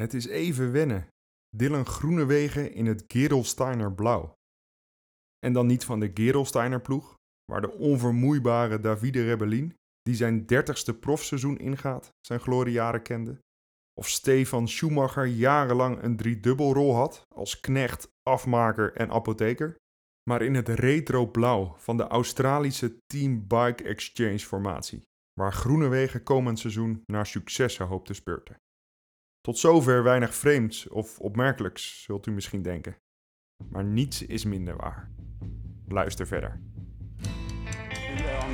Het is even wennen. Dylan Groenewegen in het Gerolsteiner blauw. En dan niet van de Gerolsteiner ploeg, maar de onvermoeibare Davide Rebellin, die zijn dertigste profseizoen ingaat, zijn gloriejaren kende. Of Stefan Schumacher jarenlang een driedubbelrol had als knecht, afmaker en apotheker. Maar in het retro blauw van de Australische Team Bike Exchange formatie, waar Groenewegen komend seizoen naar successen hoopt te spurten. Tot zover weinig vreemds of opmerkelijks, zult u misschien denken. Maar niets is minder waar. Luister verder.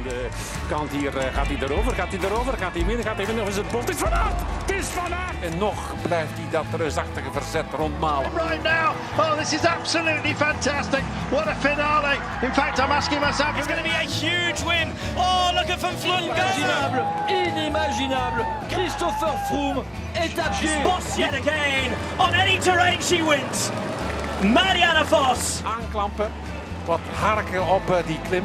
De kant hier eh, gaat hij erover, gaat hij erover, gaat hij midden, gaat hij midden. Of is het bot? Het is Van Aert! Het is Van Aert! En nog blijft hij dat reusachtige verzet rondmalen. right now. Oh, this is absolutely fantastic. What a finale. In fact, I'm asking myself. It's going to be a huge win. Oh, look at Van go. Inimaginable, inimaginable. Christopher Froome est à pied. Boss yet again. On any terrain she wins. Marianne Vos. Aanklampen, wat harken op eh, die klim.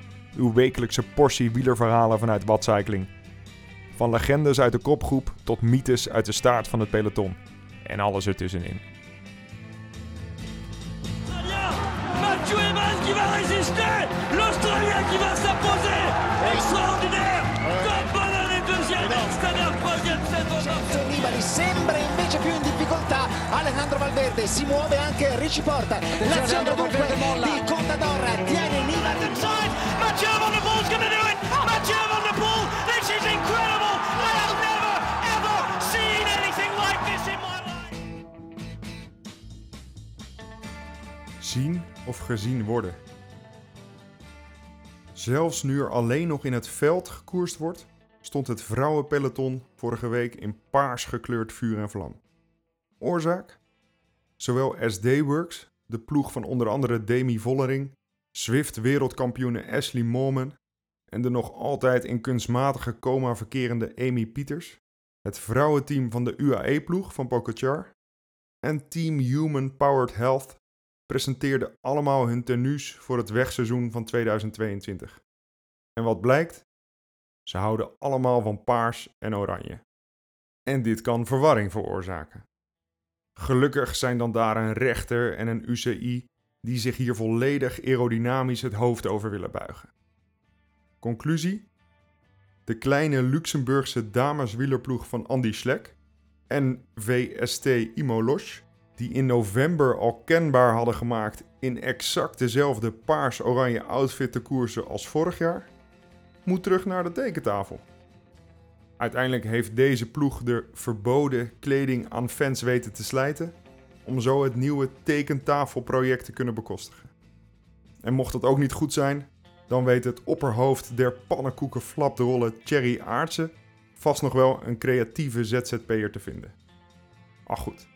uw wekelijkse portie wielerverhalen vanuit Watcycling. Van legendes uit de kopgroep tot mythes uit de staart van het peloton. En alles ertussenin. Mathieu Eman qui va résister. L'Australien qui va s'imposer. Extraordinaire. Tom Bonnell est deuxième. Stannard troisième. C'est Vincenzo Nibali sembra invece più in difficoltà Alejandro Valverde si muove anche Ricci Porta l'azione dunque di Contador tiene Nibali inside. Mathieu Van der Poel's going to do it. Mathieu Van der Poel. This is incredible. I have never, ever seen anything like this in my life. Zien of gezien worden. Zelfs nu er alleen nog in het veld gekoerst wordt, stond het vrouwenpeloton vorige week in paars gekleurd vuur en vlam. Oorzaak? Zowel SD Works, de ploeg van onder andere Demi Vollering, Zwift wereldkampioene Ashley Moorman en de nog altijd in kunstmatige coma verkerende Amy Pieters, het vrouwenteam van de UAE-ploeg van Pogacar en Team Human Powered Health presenteerden allemaal hun tenues voor het wegseizoen van 2022. En wat blijkt? Ze houden allemaal van paars en oranje. En dit kan verwarring veroorzaken. Gelukkig zijn dan daar een rechter en een UCI die zich hier volledig aerodynamisch het hoofd over willen buigen. Conclusie? De kleine Luxemburgse dameswielerploeg van Andy Schleck en VST Imolosh die in november al kenbaar hadden gemaakt in exact dezelfde paars-oranje outfit te koersen als vorig jaar, moet terug naar de tekentafel. Uiteindelijk heeft deze ploeg de verboden kleding aan fans weten te slijten om zo het nieuwe tekentafelproject te kunnen bekostigen. En mocht dat ook niet goed zijn, dan weet het opperhoofd der pannenkoeken flapdrollen Thierry Aartsen vast nog wel een creatieve ZZP'er te vinden. Ach goed.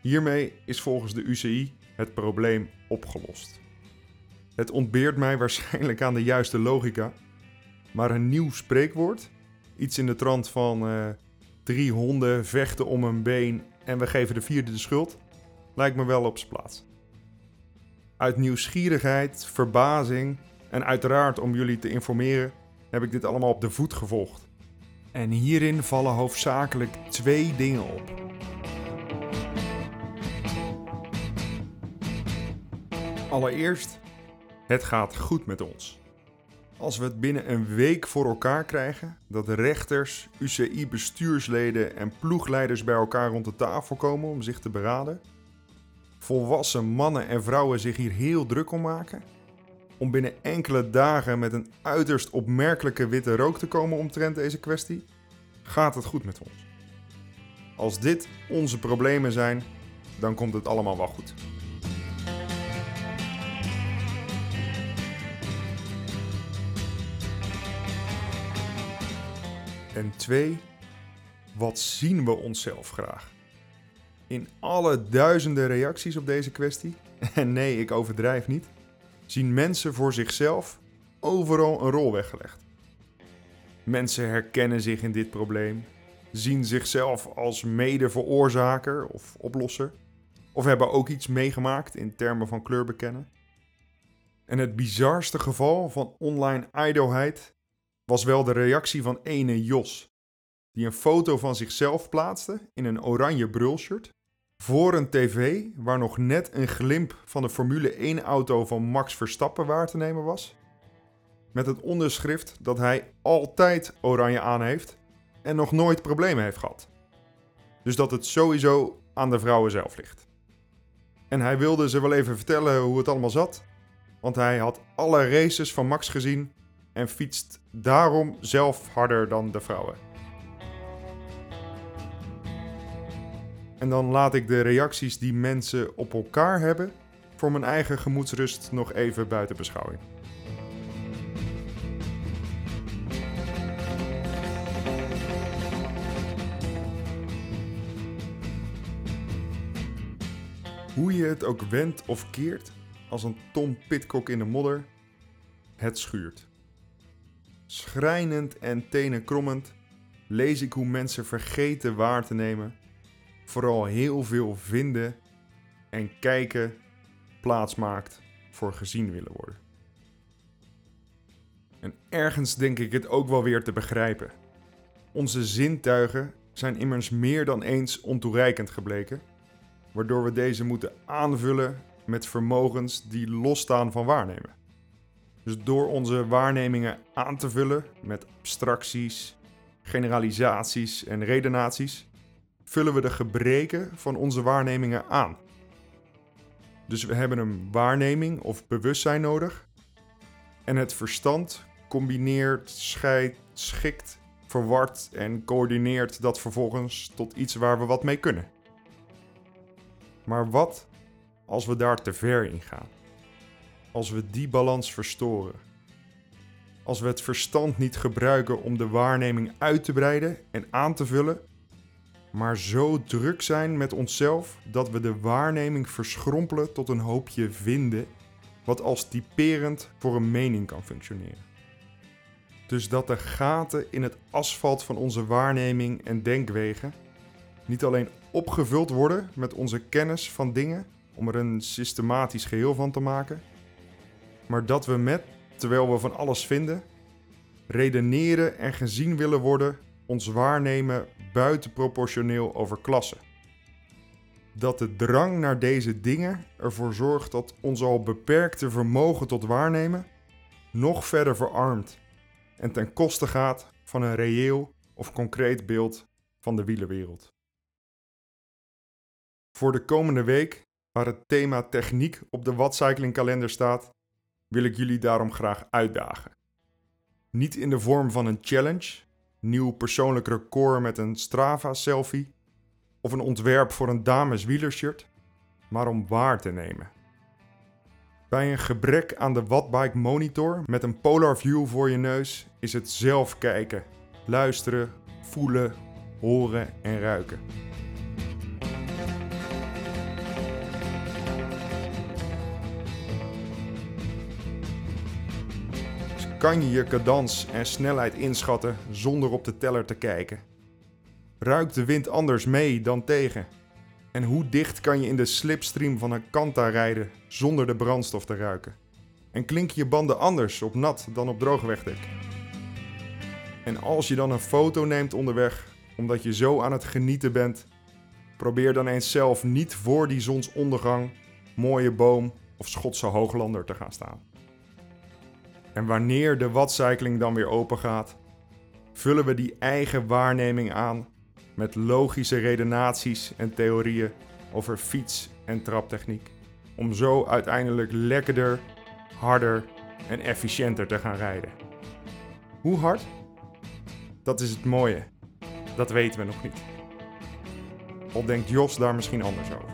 Hiermee is volgens de UCI het probleem opgelost. Het ontbeert mij waarschijnlijk aan de juiste logica, maar een nieuw spreekwoord, iets in de trant van eh, drie honden vechten om een been en we geven de vierde de schuld, lijkt me wel op zijn plaats. Uit nieuwsgierigheid, verbazing en uiteraard om jullie te informeren, heb ik dit allemaal op de voet gevolgd. En hierin vallen hoofdzakelijk twee dingen op. Allereerst, het gaat goed met ons. Als we het binnen een week voor elkaar krijgen dat rechters, UCI-bestuursleden en ploegleiders bij elkaar rond de tafel komen om zich te beraden, volwassen mannen en vrouwen zich hier heel druk om maken, om binnen enkele dagen met een uiterst opmerkelijke witte rook te komen omtrent deze kwestie, gaat het goed met ons. Als dit onze problemen zijn, dan komt het allemaal wel goed. En twee, wat zien we onszelf graag? In alle duizenden reacties op deze kwestie, en nee, ik overdrijf niet, zien mensen voor zichzelf overal een rol weggelegd. Mensen herkennen zich in dit probleem, zien zichzelf als mede-veroorzaker of oplosser, of hebben ook iets meegemaakt in termen van kleur bekennen. En het bizarste geval van online ijdelheid was wel de reactie van ene Jos, die een foto van zichzelf plaatste in een oranje brulshirt voor een tv waar nog net een glimp van de Formule 1-auto van Max Verstappen waar te nemen was. Met het onderschrift dat hij altijd oranje aan heeft en nog nooit problemen heeft gehad. Dus dat het sowieso aan de vrouwen zelf ligt. En hij wilde ze wel even vertellen hoe het allemaal zat, want hij had alle races van Max gezien en fietst daarom zelf harder dan de vrouwen. En dan laat ik de reacties die mensen op elkaar hebben voor mijn eigen gemoedsrust nog even buiten beschouwing. Hoe je het ook wendt of keert, als een Tom Pitcock in de modder, het schuurt. Schrijnend en tenenkrommend lees ik hoe mensen vergeten waar te nemen, vooral heel veel vinden en kijken plaats maakt voor gezien willen worden. En ergens denk ik het ook wel weer te begrijpen. Onze zintuigen zijn immers meer dan eens ontoereikend gebleken, waardoor we deze moeten aanvullen met vermogens die losstaan van waarnemen. Dus door onze waarnemingen aan te vullen met abstracties, generalisaties en redenaties, vullen we de gebreken van onze waarnemingen aan. Dus we hebben een waarneming of bewustzijn nodig. En het verstand combineert, scheidt, schikt, verwart en coördineert dat vervolgens tot iets waar we wat mee kunnen. Maar wat als we daar te ver in gaan? Als we die balans verstoren? Als we het verstand niet gebruiken om de waarneming uit te breiden en aan te vullen, maar zo druk zijn met onszelf dat we de waarneming verschrompelen tot een hoopje vinden, wat als typerend voor een mening kan functioneren. Dus dat de gaten in het asfalt van onze waarneming en denkwegen niet alleen opgevuld worden met onze kennis van dingen om er een systematisch geheel van te maken, maar dat we met, terwijl we van alles vinden, redeneren en gezien willen worden, ons waarnemen buitenproportioneel overklassen. Dat de drang naar deze dingen ervoor zorgt dat ons al beperkte vermogen tot waarnemen nog verder verarmt en ten koste gaat van een reëel of concreet beeld van de wielerwereld. Voor de komende week, waar het thema techniek op de Wattcycling kalender staat, wil ik jullie daarom graag uitdagen. Niet in de vorm van een challenge, nieuw persoonlijk record met een Strava-selfie of een ontwerp voor een dames wielershirt, maar om waar te nemen. Bij een gebrek aan de Wattbike monitor met een polar view voor je neus is het zelf kijken, luisteren, voelen, horen en ruiken. Kan je je cadans en snelheid inschatten zonder op de teller te kijken? Ruikt de wind anders mee dan tegen? En hoe dicht kan je in de slipstream van een kanta rijden zonder de brandstof te ruiken? En klinken je banden anders op nat dan op droog wegdek? En als je dan een foto neemt onderweg, omdat je zo aan het genieten bent, probeer dan eens zelf niet voor die zonsondergang, mooie boom of Schotse hooglander te gaan staan. En wanneer de watcycling dan weer open gaat, vullen we die eigen waarneming aan met logische redenaties en theorieën over fiets- en traptechniek. Om zo uiteindelijk lekkerder, harder en efficiënter te gaan rijden. Hoe hard? Dat is het mooie. Dat weten we nog niet. Al denkt Jos daar misschien anders over.